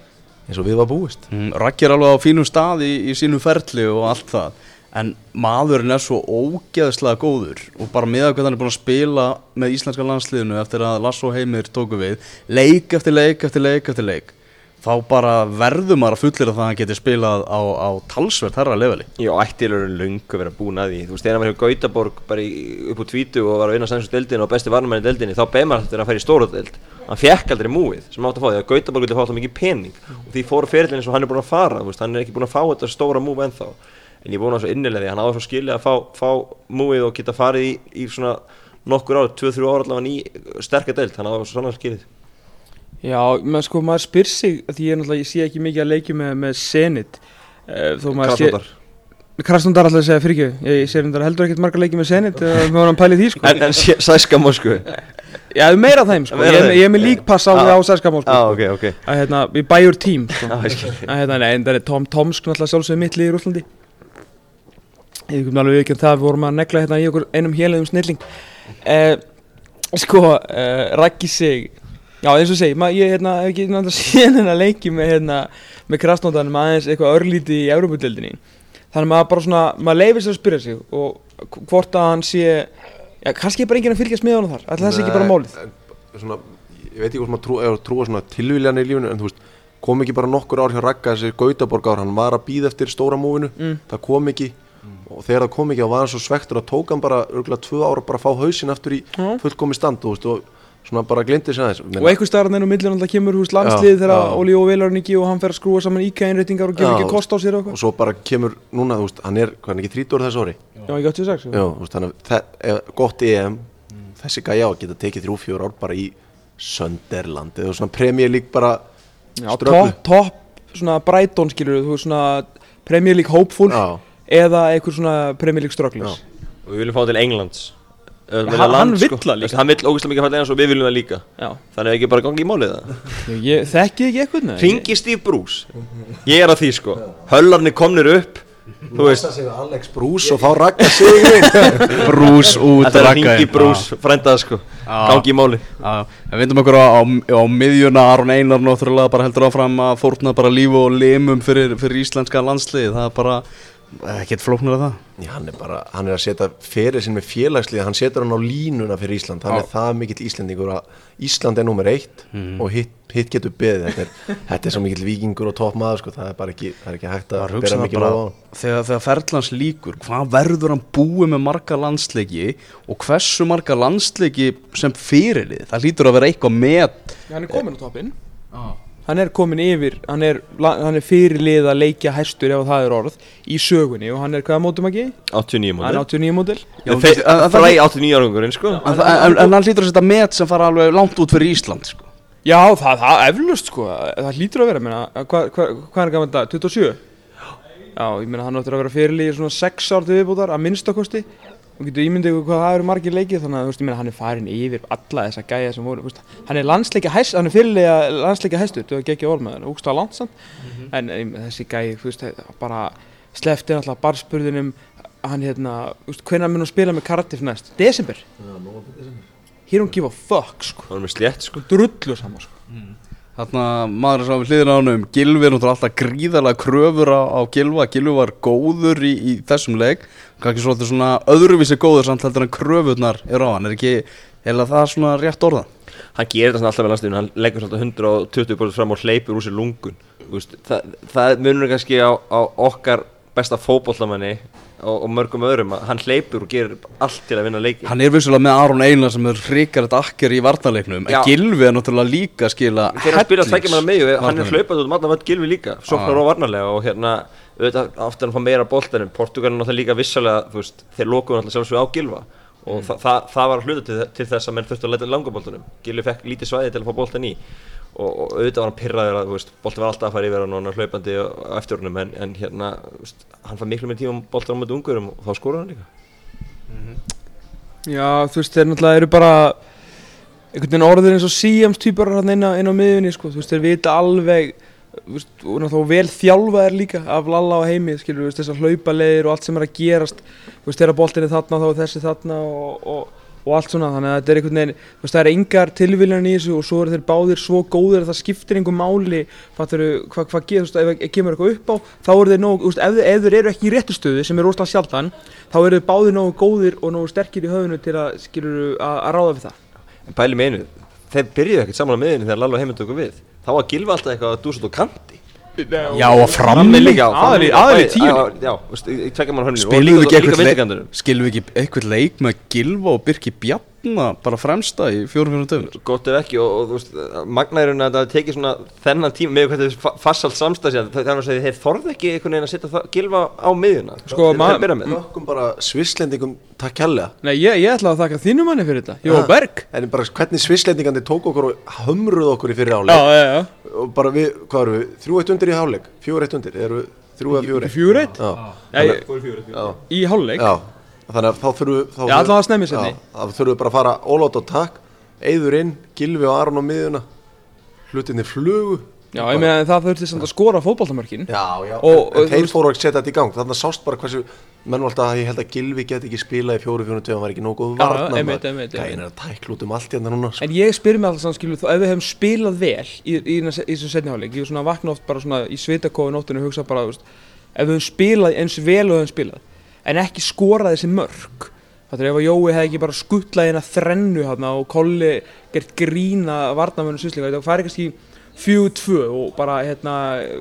eins og við var búist.
Mm, Raggi er alveg á fínum stað í, í sínu ferli og allt það. En maðurinn er svo ógeðslega góður og bara með að hvað hann er búin að spila með íslenska landsliðinu eftir að Lasso Heimir tóku við leik eftir leik eftir leik eftir leik þá bara verður maður að fullir að það hann geti spilað á, á talsvert herra leveli.
Já, ættilegur er löngu verið að búna að því. Þú veist, þegar var hjá Gautaborg bara í, upp úr tvítu og var að vinna sænsum deildinu og besti varnamenn í deildinu þá beð maður þetta að færa í stóra deild. Hann fekk aldrei múið sem átt að fá því að Gautaborg vildi fá alltaf mikið pening. Og því fóru fyrirlin eins og hann er búin að fara veist, hann er ekki búin að fá þetta stóra múið ennþá. En ég búin að svo innilega því, hann
Já, menn sko maður spyr sig því ég ég sé ekki mikið að leikja með, með maður sé
Krasnodar.
Krasnodar alltaf segja fyrir ekki ég sé reyndar heldur ekkert marga leikið með Zenit uh, með honum pælið því sko.
En, en sé- sæska Moskvu
Já, meira þeim sko.
Meira
ég, ég er með líkpass á,
Já.
á Sæskamó sko.
Já, ok, ok.
Að hérna, við bæjur tím sko.
Ég skil.
Að hérna, nei, en það er Tom Tomsk náttúrulega sjálfsögðu mitt lið í Rúslandi ég kom alveg ekki um það við vorum að negla hérna í okkur einum hélegum snilling. Eh, sko eh, Raggi sig já eins og segi, ma, ég hérna, hef ekki náttúrulega síðan hérna leiki með hérna með krasnótanum aðeins eitthvað örlíti í Európa-dildinni þannig að maður bara svona, maður leifir sér að spyrja sig og hvort að hann sé já, kannski er bara enginn að fylgjast með honum þar. Alltaf það sé ekki bara málið.
en, svona, ég veit ekki hvort maður trú, að trúa svona tilvíljan í lífinu en þú veist kom ekki bara nokkur ár hjá Ragga þessi Gautaborg ár, hann var að býða eftir stóra múvinu
Mm.
það kom ekki. Og þegar það kom ekki þá var hann svo svektur að tók hann bara örgulega tvö ára bara að fá hausinn aftur í fullkomi stand og svona bara glindi sig aðeins
og einhver starf nefnum millir náttúrulega kemur hús landslið
Já,
þegar. Óli og Velarinn ekki og hann fer að skrúa saman íkæðinreitingar og gefur ekki kost á sér og
og svo bara kemur núna, þú veist, hann er, er hann ekki 30 ára þessu ári?
Já, ekki 86
Já, þú veist, þannig að ef- gott EM þessi gæja á að geta tekið þrjú, fjór ár bara í Sönderland eða svona Premier League bara
Já, topp, topp, svona Brighton skilur þú, svona Premier League hopeful
Já,
eða einhver svona Premier League struggles
Og við viljum fá til Englands Ef við
hann-
land,
vill
sko.
það líka.
Hann vill ógeðslega mikið til Englands og við viljum það líka.
Já,
Þannig að ekki bara gangi í málið það.
Ég, ég þekki ekki eitthvað nei.
Ringi Steve Bruce. Ég er að því sko. Höllarnir komnir upp Þú veist.
Alex Bruce og fá Ragga sigurinn
Brús út
Þetta er ringi Bruce Frændaða sko.
Já.
Gangi í máli
Já, við vindum okkur á, á, á miðjuna Aron Einar náttúrulega bara heldur áfram að fórna bara lífu og limum fyrir, fyrir íslenska landslið það er bara ekkert flóknar af það.
Já, hann er bara, hann er að setja fyrir sinn með félagslið, hann setur hann á línuna fyrir Ísland, hann
Já.
er það mikill Íslandingur að Ísland er nummer eitt og hitt, hitt getur beðið, þetta er, þetta er svo mikill vikingur og topp maður, sko, það er bara ekki, það er ekki hægt að bera
það
mikið á
þegar, þegar ferðlans líkur, hvað verður hann búið með marga landsleiki og hversu marga landsleiki sem fyrirlið, það lítur að vera eitthvað með
Já, hann er komin á toppinn hann er komin yfir hann er, hann er fyrirlið að leikja hæstur ef það er orð í sögunni og hann er hvaða mótum ekki?
89
hann er
mótil
89 mótil
en-
Fræ 89 árangurinn sko
En, það- en, en hann hlýtur að setja met sem fara alveg langt út fyrir Ísland sko.
Já, það, það eflust sko, það hlýtur að vera, meina, hvað hva, hva er gaman þetta, 27? Já, ég meina hann áttur að vera fyrirlið í svona 6 ár til viðbútar, að minnstakosti og getur ímyndið ykkur hvað það eru margir leikið þannig að þú veist, ég meina hann er farin yfir alla þessa gæja sem voru, þú veist, hann er landsleika hæst, hann er fyrirlega landsleika hæstur, þú hefði ekki orð með hann, úgst á landsamt, en em, þessi gæji, þú veist, bara slefti alltaf barspurðinum, hann hérna, þú veist, hvenær mun hann spila með Cardiff næst? Desember? He don't give a fuck, sko,
Það var með slétt sko
drullu saman, sko.
Þarna maður sá við hliðina á hann um Gilvi er alltaf gríðarlega kröfur á, á Gilva Gilvi var góður í, í þessum leik kannski svolítið svona öðruvísi góður samt heldur en kröfurnar er á hann. Er ekki heila það svona rétt orða?
Hann gerir þetta alltaf með landsliðinu hann leggur svolítið 120 bólur fram og hleypur úr sér lungun. Það, það munur kannski á, á okkar besta fótbollamanni og, og mörgum öðrum að hann hleypur og gerir allt til að vinna leiki.
Hann er vissulega með Aron Einar sem er hrikarið akker í varnarleiknum en Gilvi er náttúrulega líka skila
þegar hann spila tveggja manna megju, hann er hlaupað út um allan völd gilfi líka, sóknar og varnarlega og hérna, auðvitað, aftur hann fá meira boltanum Portugalin náttúrulega líka vissalega, þú veist þeir lokuðu náttúrulega sjálfsög á gilfa og þa þa það var hluta til, til þess að menn þurftu að leita langaboltanum, gilfi fekk lítið svæði til að fá boltan í og, og auðvitað var hann pyrraður að, boltan var alltaf að fara yfir hann og hann er hlaupandi á á eftir honum en, en hérna, veist, hann fær miklu með tíma boltan á mjög ungurum og þá skórar hann líka.
Já, þú veist, þeir náttúrulega eru bara einhvern veginn orðir eins og síjams týpar hann inn á, á miðunni, sko, þú veist, þeir vita alveg veist, og náttúrulega vel þjálfaðir líka af Lalla og heimi, skilur, þessar hlaupaleðir og allt sem er að gerast, þú veist, þegar boltin er þarna þá þessi þarna og, og, og allt svona, þannig að þetta er einhvern veginn, þú veist, það er engar tilvílan í þessu og svo eru þeir báðir svo góðir að það skiptir einhver máli, fattur hvað hva getur, þú veist, ef, ef kemur eitthvað upp á, þá eru þeir nógu, þú veist, ef, ef þeir eru ekki í réttu stöðu, sem er rosalega sjaldan, þá eru þeir báðir nógu góðir og nógu sterkir í höfunu til að, skilur, að, ráða við það.
en pæli með einu, þeir byrjuðu ekkert saman á miðinni þegar Lalla og heiminn tóku við. Þá var gilfi alltaf eitthvað að dúsa út á kanti
Já og frammi
líka,
í
bæði-
tíunni.
Já, tveggja mann hönninu
Spilum við ekki eitthvað leik með Gilva og Birki Bjarna bara fremsta í fjórum fjórum döfum
gott ef ekki og, og þú veist, magnærun að það tekið svona þennan tíma með hvað þetta er farsalt samstæð það er að segja þeir þorðu ekki einhvern veginn að setja það, gilfa á miðjuna?
Sko,
þeir,
ma-
þeir byrja með.
Nokkum bara svisslendingum takk kærlega.
Nei, ég, ég ætla að þakka þínu manni fyrir þetta, Jó. Berg.
En bara hvernig svisslendingandi tók okkur og hömruð okkur í fyrir
Já,
áleik
já, já.
Og bara við, hvað eru við, þrjú eitt undir í eru við þrjú eða fjór eitt?
Fjögur eitt?
Já,
Já, ég-
já,
Í hálfleik?
já Þannig að þá þurfum við.
Já,
þá þurfum við bara að fara ólátt á takk Eyður inn, Gilvi og Aron á miðuna Hlutinni flugu
Já, ég meina það þurfti samt að skora fótballtamörkin.
Já, já,
Og-
en, en þeir fóru að setja þetta í gang Þannig að sást bara hversu Menn var alltaf að ég held að Gilvi get ekki spilað í fjóru fjóru töfum var ekki
Já,
varna. Gæin er að tækla út um allt hérna núna sko.
En ég spyr mig alltaf samt, skilur, þú- ef við hefum spilað vel í, í, í, í þessum setni hálfleik, ég er svona að vakna oft bara svona í svitakóðu nóttinu og hugsa bara, veist, ef við hefum spilað eins vel og við hefum spilað, en ekki skorað þessi mörg, þetta er ef að Jói hefði ekki bara skuttlað hérna þrennu hérna og Kolli gert grína varnamönnum svisleika, þetta færi kannski fjögur tvö og bara hérna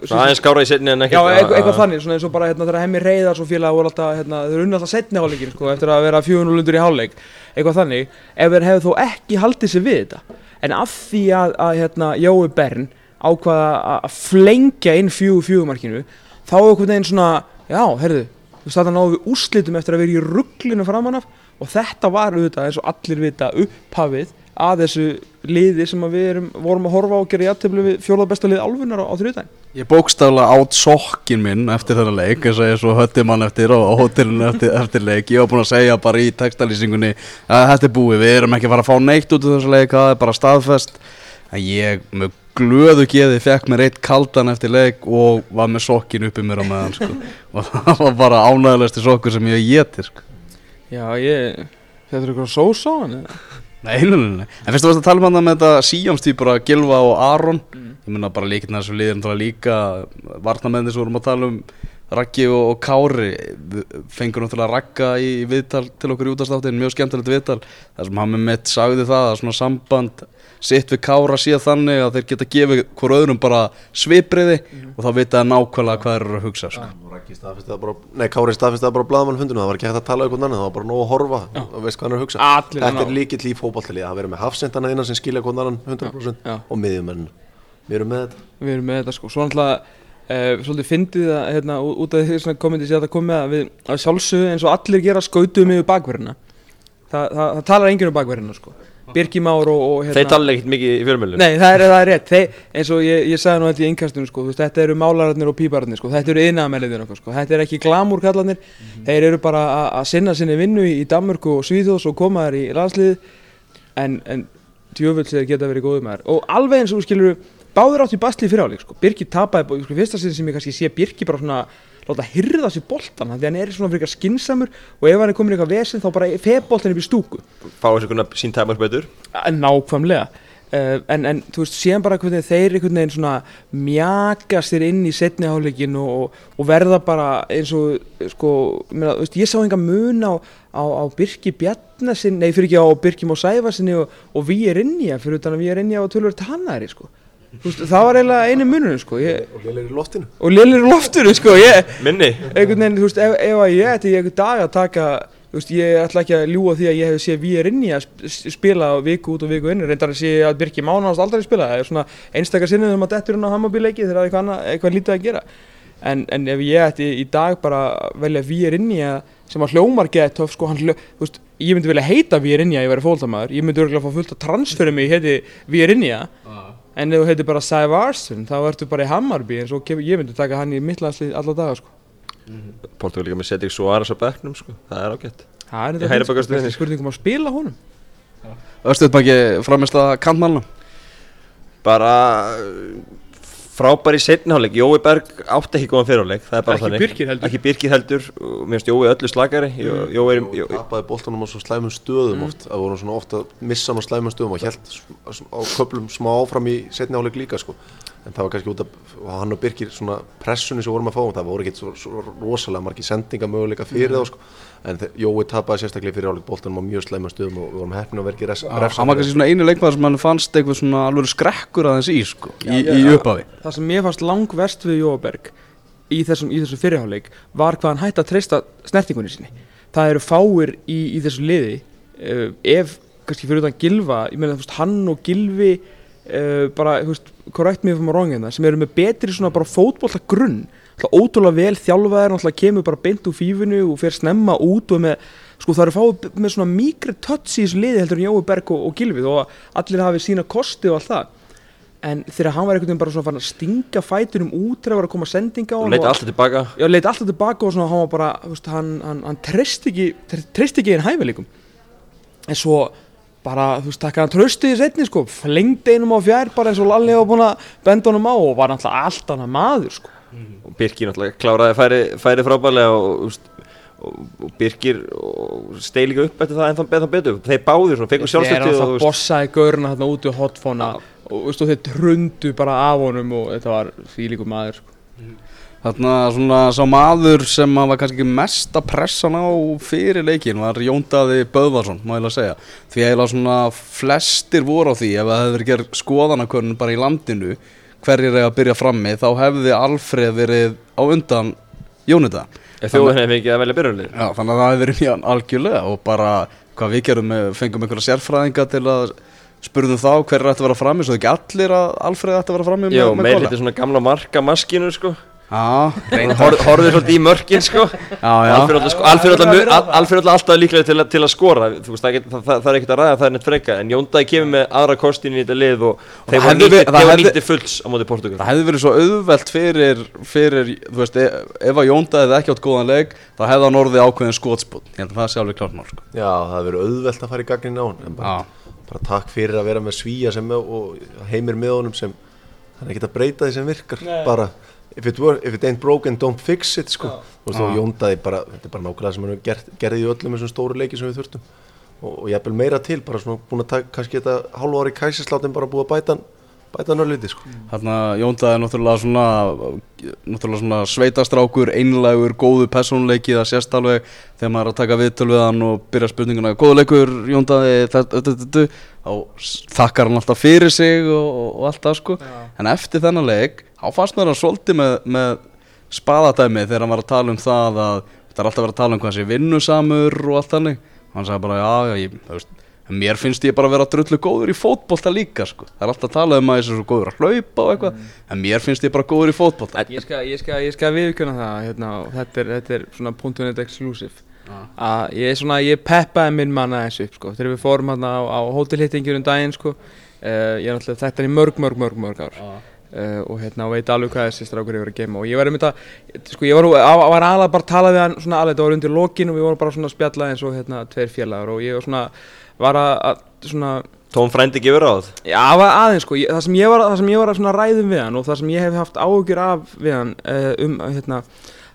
það aðeins skára í setni en ekki
Já, eitthvað, þannig, svona eins og bara hérna þegar hemmi reyðar svo félag voru alltaf, hérna, þeir unni alltaf setni hálfleikin, sko, eftir að vera 400 lundur í hálfleik, eitthvað þannig, ef þeir hefðu þó ekki haldið sér við þetta, en af því að, að hérna, Jói Bern ákvaða að- að flengja inn fjögur þú veist, þetta náðu við úrslitum eftir að vera í rugglinu framan af. Og þetta var auðvitað, eins og allir vita, upphafið að þessu liði sem við erum, vorum að horfa á og gera játtöflu við fjórða besta lið álfunar á, á þriðdæn.
Ég bókstaflega átt sokkin minn eftir þennan leik. Eins og ég svo hötti mann eftir á hótelinu eftir, eftir leik. Ég var búinn að segja bara í textalýsingunni að þetta er búið, við erum ekki að fara að fá neitt út af þessu leik, það er bara staðfest. En ég með glöðu geði fekk mér eitt kaldan eftir leik og var með sokkin uppi mér á meðan sko. og það var bara ánægilegsti sokkur sem ég geti sko.
Já, ég, þetta er eitthvað sós á hann, eða?
Nei, nei, nei, nei. En fyrst þú varst að tala um hann með þetta síjámstýpur að Gilva og Aron Ég mynda bara líkna þessu liðin náttúrulega líka Varnamenni sem vorum að tala um Raggi og, og Kári Fengur náttúrulega Ragga í viðtal til okkur í útastáttin Mjög skemmtilegt viðtal Það sem hann með mitt sagði það að svona samband Sitt við Kára síðan þannig að þeir geta gefið hver öðrum bara svipriði Og þá vita það nákvæmlega hvað þeir eru að hugsa sko.
Og Raggi staðfesti það bara, nei Kári staðfesti það bara á blaðamann fundinu, það var ekki hægt að tala um einhvern annan, það var bara nóg að horfa og veist hvað hann er að hugsa.
Allir
Þetta er líkill í fótballtalið, að vera með hafsendana innan sem skilja hvern annan 100%
Já.
og miðjumenn. Við erum með þetta
við erum með þetta sko svo náttúrulega uh, svolítið fyndið að hérna, út af því svona komandi sé að það komið að við að sjálfsögðu eins og allir gera skautum yfir bakverðina. Það, það, það talar enginn um bakverðina sko. Birki Már og, og hérna
Þeir tala ekkert mikið í fjölmjölum
Nei, það er, það er rétt, Þeir, eins og ég, ég sagði nú þetta í innkastunum sko, veist, þetta eru málararnir og pípararnir sko, þetta eru yðnaðamæliðin okkar sko, þetta er ekki glamúr kallarnir, þeir eru bara að- að sinna sinni vinnu í, í Danmörku og Svíþjóðs og koma þær í landslið. En, en djöfull og og báður átt í basli fyrir áleik sko, Birki tapaði, sko, fyrsta sinn sem ég kannski sé Birki bara svona láta hyrða sér boltan því hann er svona fyrir skinsamur og ef hann er komin í eitthvað vesinn þá bara feð boltan upp í stúku.
Fá þessu konar sín tæmars betur?
Nákvæmlega. Uh, en, en þú veist, síðan bara hvernig þeir einhvern veginn svona mjaka sér inn í setni hálfleikin og, og verða bara eins og sko, meina, veist, ég sá enga mun á, á, á Birki Bjarnasin nei, fyrir ekki á Birki Má Sæfarsinni og, og við er inni fyrir utan að við er inni á tölvöld tannæri sko. Þú veist, það var eiginlega einu munurinn sko, ég,
Og lélir í loftinu.
Og lélir í loftinu sko, ég,
Minni.
Einhvern veginn, þú veist, ef, ef að ég ætti í einhvern dag að taka þú veist, ég ætla ekki að ljúa því að ég hef séð við er inni að sp- spila viku út og viku inn. Reyndar að sé að Birki Mánast aldrei spila. Það er svona einstakar sinnið um að dettur inn á Hammarby-leiki þegar það er eitthvað, annað, eitthvað lítið að gera. En, en ef ég ætti í dag bara velja við er inni að sem að hljómar gett töf sko, hann hljó, þú veist, ég myndi vilja heita við er inni að ég væri fólkdamaður, ég myndi örgulega fá fullt að transferum mig heiti við er inni að en ef þú heitir bara Sævarsson þá ertu bara í Hammarby eins og kem- ég myndi taka hann í mittlandslið alla daga sko.
Portugal líka með Cedric Suárez á bekknum sko. Það er ágætt
Það er
hvað stuðning.
spurningum að spila honum
framist að kantmálna
Bara frábær í setniháleik Jói Berg átti ekki góðan fyrirháleik Það er bara
Ekki
þannig.
Birkir heldur.
Ekki Birkir heldur. Og Mér finnst Jói öllu slagari Jó- Jói er
og
Jó-
tapaði boltanum á svo slæmum stöðum oft. Að voru svona ofta að missa hann á slæmum stöðum og held á köplum smá áfram í setni áleik líka sko. En það var kannski út af og hann og Birkir svona pressunni sem vorum að fá það voru ekki svo, svo rosalega margi sendinga möguleika fyrir þá sko en Jói tapaði sérstaklega í fyrir áleik boltanum á mjög slæmum stöðum og við vorum heppin að verki res,
Hann var kannski svona einu leikmaður sem hann fannst eitthvað svona alveg skrekkur aðeins í sko Í,
Já,
í
já.
upphafi.
Það sem mér fannst langverst við Jóaberg í þessum, í þessum fyrirháleik var hvað hann hætti að treysta snertingunni sinni. Það eru fáir í, í þessu liði uh, ef, kannski fyrir utan Gilva ég meina, þú veist, hann og Gilvi uh, bara, þú veist, korrekt mér fyrir maður rángina sem eru með betri svona bara fótbolta grunn ótrúlega vel þjálfaðir náttúrulega kemur bara beint úr fífinu og fer snemma út og með sko það eru fáið með svona mýkri tötts í þessu liði heldur en Jói Berg og, og Gilvi þó að allir hafi sína kosti og allt það. En þegar hann var einhvern veginn bara svona farin að stinga fætunum út þegar það var að koma sendinga á hann
leita
og-
alltaf tilbaka?
Já, leiti alltaf tilbaka og svona hann var bara, veist, hann, hann, hann treysti ekki, treysti ekki einn hæfileikum. En svo bara, þú veist, takk að hann trösti í setni, sko, flengdi einum á fjær bara eins og Lalli var búin að benda honum á og var náttúrulega allt annað maður, sko
og Birkir náttúrulega kláraði færi, færi frábærlega og, og, og, og Birkir og steig líka upp eftir það ennþá betur, betur. þeir báðir svona, fengur
Þeir eru
sjálfstöktið
alltaf bossaði gaurna þarna úti á hotfóna og, þú veist, og þeir trundu bara af honum og þetta var því líku maður, sko
Þarna svona sá maður sem að var kannski ekki mesta pressan á fyrir leikin var Jóndaði Böðvarsson, má ég eiginlega segja. Því eiginlega svona flestir voru á því ef það verið gerð skoðanakörnun bara í landinu hverjir eiga að byrja frammi þá hefði Alfreð verið á undan Jónita.
fengið að
Já, þannig að það hefði verið mjög algjörlega og bara hvað við gerum, með, fengum einhverja sérfræðinga til að spurðum þá hverjir ætti að vera frammi, svo ekki allir að Alfreð ætti að vera frammi
Jó,
með, með Gola.
lítið svona gamla marka maskinu sko
Já,
Horfið svolítið í mörkin sko.
Já, já.
Alfreð alltaf, sko, alltaf, mjög- Al- Alfreð alltaf alltaf líklega til, til að skora. Þú veist, það, ekkert- það, það, það er ekkert að ræða það er neitt freka En Jóndagi kemur með aðra kostin í þetta lið Og þeir voru
hefði
nýtti,
það
þeir voru
hefði-
nýtti fulls á móti Portugal
Það hefði verið svo auðvelt fyrir, fyrir þú veist, e ef að Jónda hefði ekki átt góðan leik, þá hefði hann orðið ákveðin skotspot. Ég held að það sé alveg klart mál, sko.
Já, það hefur verið auðvelt að fara í gagnin á hann en bara, bara takk fyrir að vera með svíja sem og heimir með honum sem hann er ekki að breyta því sem virkar bara if it, were, if it ain't broken don't fix it sko. og
Já.
svo jóndaði bara þetta er bara nákvæmlega sem hann gert, gerði í öllum þessum stóru leiki sem við þurftum og, og jafnvel meira til, bara svona búin að taka kannski þetta hálfa ári kæsisláttinn bara búið að bæta bæta hann örliti sko.
Þarna Jónda er náttúrulega svona, náttúrulega svona sveitastrákur, einlægur, góðu persónuleiki, það sést alveg þegar maður er að taka viðtöl við hann og byrja spurninguna, góðu leikur Jóndaði, þá þakkar hann alltaf fyrir sig og, og, og allt það, sko. En eftir þennan leik, þá fannst mér hann svolítið með, með spaðadæmi þegar hann var að tala um það að það er alltaf verið að tala um hvað sé vinnusamur og allt þannig. Hann sagði bara, já, já, ég, veist, mér finnst ég bara að vera drullu góður í fótbolta líka sko. það er alltaf að tala um að þessi er svo góður að hlaupa og eitthvað, en mér finnst ég bara góður í fótbolta.
Ég skal, ég skal, ég skal viðkjöna það hérna, og þetta er, þetta er svona .net exclusive. Að ég er svona, ég peppaði minn manna þessu upp sko, þegar við fórum hérna á, á hótelhittingjur um daginn sko. Uh, ég er náttúrulega þetta er í mörg, mörg, mörg, mörg ár uh, og hérna veit alveg hvað þessi strákur hefur að geima og ég var einmitt að, sko ég var, var, var alveg bara að tala við hann svona alveg, þetta var undir lokin og við vorum bara svona að spjalla eins og hérna tveir félagar. Og ég var svona, var að, að svona
Tóm frændi gefur
Já, það var aðeins sko, ég, það, sem ég var, sem ég var að ræðum við hann og það sem ég hef haft áhugjur af við hann uh, um hérna,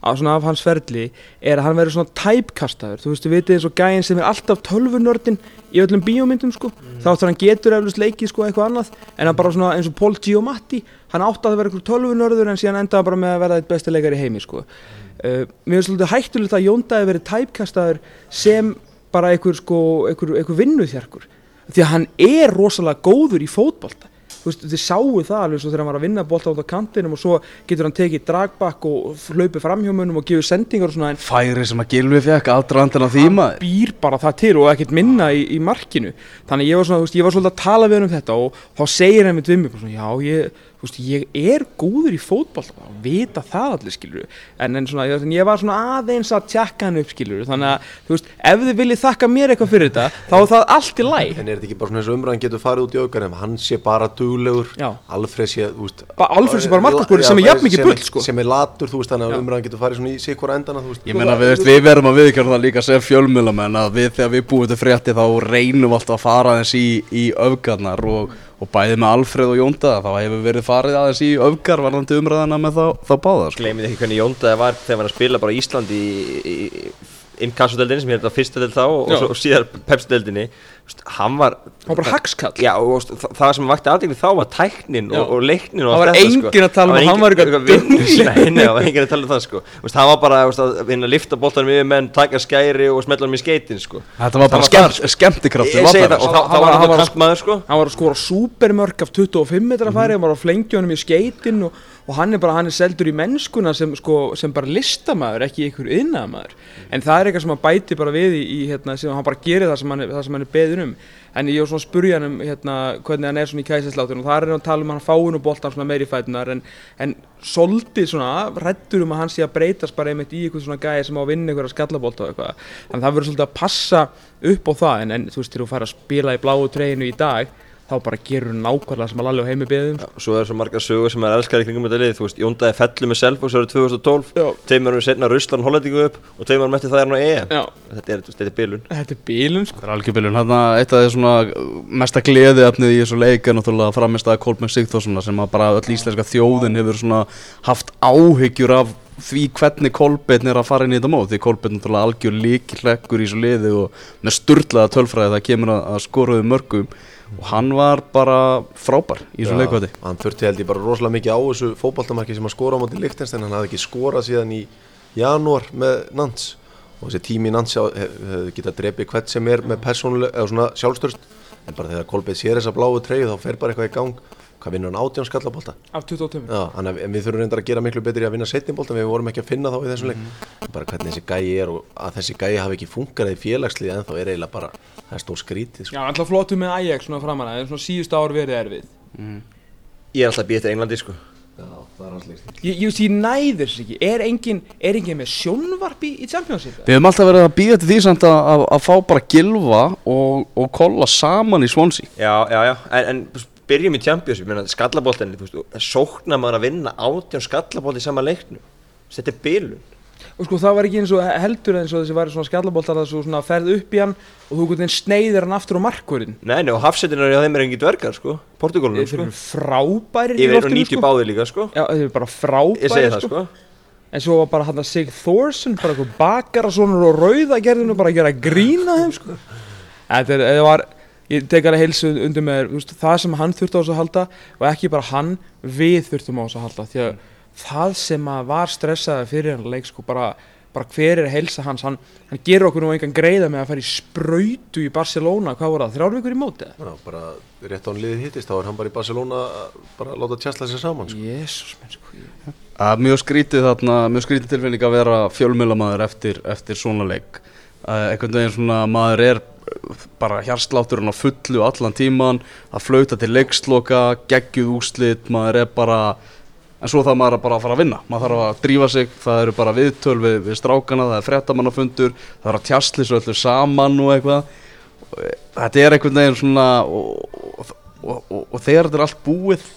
á svona af hans ferli er að hann verður svona typekastaður, þú veist, vitið eins og gæinn sem er alltaf tölvunördin í öllum bíómyndum sko, þá áttur hann getur eflust leikið sko eitthvað annað, en hann bara svona eins og Paul Giamatti, hann átti að vera eitthvað tölvunörður en síðan endaði bara með að verða eitt besti leikar í heimi sko. Uh, mér finnst svolítið hættulegt að Jóndaði verið typekastaður sem bara einhver sko, einhver, einhver vinnuþjarkur. Því að hann er rosalega góður í fótbolta. þú veist, þið sáu það alveg svo þegar hann var að vinna bolta út á kantinum og svo getur hann tekið dragbakk og hlaupið framhjómunum og gefið sendingar og svona en
færi sem að Gilvi fekk aðdraðandan á því
hann býr bara það til og ekkert minna í, í markinu. Þannig ég var svona, þú veist, ég var svolítið að tala við hann um þetta og þá segir hann bara svona, já, ég, þú veist, ég er góður í fótbolta og vita það allir skilur en, en svona, ég, ég var svona aðeins að tjekka hann upp skilur þannig að, þú veist, ef þið viljið þakka mér eitthvað fyrir þetta þá er það allt í læg
En er þetta ekki bara svona eins og umræðan getur farið út í aukar en hann sé bara duglegur,
Já.
Alfred sé, þú veist
Alfreð sé bara markakóri
Já,
sem er jafn mikið bull, sko.
Sem er latur, þú veist, þannig að umræðan getur farið svona í hvora endana, þú veist.
Ég meina við, við verðum að viðkjörna og, og bæði með Alfreð og Jónda þá hefur verið farið aðeins í öfgar varðandi umræðana með þá, þá báða sko.
Gleimið ekki hvernig Jóndaði var þegar hann var að spila bara í Íslandi í, í, í innkassodeldinni sem að fyrsta deld þá og, og síðar pepsdeldinni hann var
hann var bara hagskall.
Já, og það, það sem vakti aðdegni þá var tæknin og, og leiknin og
Það
allt
var
þetta,
enginn að tala um hann var eitthvað
Nei, nei, það var enginn að tala um það sko. Hann var bara að vinna að lifta boltanum yfir menn, taka skæri og smetla hann í skeitin sko.
Þetta var bara
Það var
skemmt,
þar,
skemmtikraftur
Ég segi það,
Hann
var hann
hann
sko.
hann var að skora supermörk af 25 metra færi hann var að flengja honum í skeitin og, og hann er bara, hann er seldur í mennskuna sem, sko, sem bara listamæður, ekki ykkur yðnaðamæður en það er eitthvað sem hann bæti bara við í, í hérna, sem hann bara gerir það sem hann, það sem hann er beðin um. En ég var svona að spurja hann um hérna, hvernig hann er svona í kæsinsláttun og það er hann að tala um að hann fáin og boltan svona meiri fætunar en, en svolítið svona rættur um að hann sé að breytast bara einmitt í eitthvað svona gæði sem á að vinna ykkur að skallabólta og eitthvað. Að það verður svolítið að passa upp á það. En, en þú veist, til þú fær að spila í bláu treyinu í dag þá bara gerur nákvæmlega sem að Lalli á heimi beðum
Já, Svo er svo margar sögur sem er elskar í kringum þetta lið. Þú veist, Jóndaði fellu með Selfoss árið 2012
Já.
Tveimur árum setna Russland Hollendingu upp Og tveimur árum eftir það er hann á EM.
Já.
Þetta er, þú veist, þetta er bilun.
Þetta er bílun sko.
Það er algjörbiljun, hann eitt af því svona mesta gleðiefnið í þessu leik er náttúrulega framist að Kolbjörn Sigþórssonar sem að bara öll íslenska þjóðin hefur svona haft áhyggjur af því hvernig Kolbjörn er að fara inn í þetta mót. Því Kolbjörn náttúrulega algjör líkilleggur í þessu liði og með sturlaða tölfræði það kemur að, að skoruðu mörgum og hann var bara frábær í þessu leikvæti
hann þurfti held ég bara rosalega mikið á þessu fótballtamarki sem hann skora á móti Lichtenstein hann hafði ekki skorað síðan í janúar með Nans og þessi tími Nans hef- hefði getað drepið hvert sem er með persónuleg eða svona sjálfstörst en bara þegar Kolbeinn sér þessa bláu treyju þá fer bara eitthvað í gang hvað vinnur hann átján skallabólta
Af 22
Já, þannig að við þurfum reyndar að gera miklu betri að vinna setnibolta við vorum ekki að finna þá í þessum leik. Bara hvernig þessi gæi er og að þessi gæi hafi ekki funkarað í félagslið en þá er eiginlega bara það er stór skrítið sko.
Já, alltaf flottu með Ajax svona framan að svona síðustu ár verið erfið.
Ég er alltaf býja eftir Englandi sko.
Já, það er hans leikstíl
Ég, ég, ég næðir þess ekki. Er engin, er engin með sjónvarp í, í Championship?
Við höfum alltaf verið að býða til því samt að, að, að fá bara gilva og, og kolla saman í Swansea.
Já, já, já, en, en byrjum í Champions, ég meina skallaboltinni, þú veist, sóknar maður að vinna átján skallabolt í sama leiknum. Þetta er bilun.
Og sko það var ekki eins og heldur eins og þessi væri svona skallabóltar að þú svona ferð upp í hann og þú gutin sneiðir hann aftur á markvörðin
Nei, nei, og hafsettinar á þeim er engin dvergar, sko Portugalunum,
Þeir
sko.
eru frábærir í
Ég
loftinu,
90
sko.
báðir líka, sko.
Já, þeir eru bara
Ég
frábærir
segi það, sko.
En svo var bara hann að Sig Thorson bara eitthvað bakara svona og rauðagerðinu bara að gera grína þeim sko. Er, þetta var ég tek að heilsu undir með veist, það sem hann þurfti á þessu að halda og ekki bara hann, við þurftum á þessu að halda því að það sem að var stressaði fyrir hann leik sko bara, bara hver er heilsa hans, hann, hann gerur okkur nú engan greiða með að fara í sprautu í Barcelona, hvað voru það, þrjár vikur í móti?
Já, bara rétt á hann liðið hittist þá er hann bara í Barcelona að bara láta tjastla sér saman sko.
Jésús menn sko
Það er mjög skrítið þarna, mjög skrítið tilfinning að vera fjölmjölamæður eftir, eftir svona leik. Uh, einhvern veginn svona maður er bara hjarslátturinn á fullu allan tíman að flauta til leiksloka, geggjuð úslit maður er bara en svo þarf maður að bara að fara að vinna. Maður þarf að drífa sig, það eru bara viðtöl við, við strákana, það er frettamannafundur það er að tjastli svo öllu saman og eitthvað. Þetta er einhvern veginn svona og, og, og, og þegar þetta er allt búið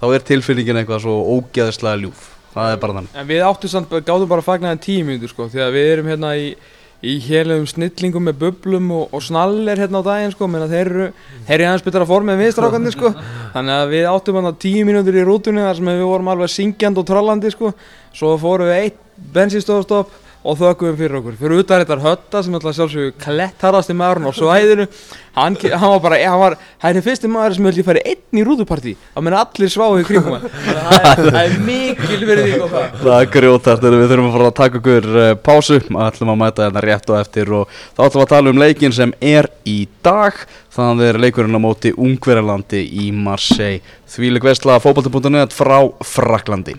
þá er tilfinningin eitthvað svo ógeðislega ljúf. Það er bara þannig.
En við áttum samt, gáðum bara að fagna það tíu mínútur sko, því að við erum hérna í, í helum snillingum með bublum og, og snallir hérna á daginn sko, menn að þeir eru, þeir eru aðeins betra form en við strákandi sko, þannig að við áttum hérna tíu mínútur í rútunni þar sem við vorum alveg syngjand og trallandi sko, svo fórum við eitt bensinstofastopp og þökkum fyrir okkur, fyrir utan þetta hötta sem alltaf sjálfsögur klettarasti maðurinn á svæðinu hann, hann var bara, hann var hann er fyrsti maður sem hefði farið einn í rúðupartí. Þá menn allir sváðu í kringum hann. Það er- mikil verið því það.
Það er grjótart, við þurfum að fara að taka okkur uh, pásu, ætlum að mæta þetta rétt og eftir og þá ætlum að tala um leikin sem er í dag, þannig er leikurinn á móti Ungverjalandi í Marseille. Þvíleg vesla fótbolti.net frá Fraklandi.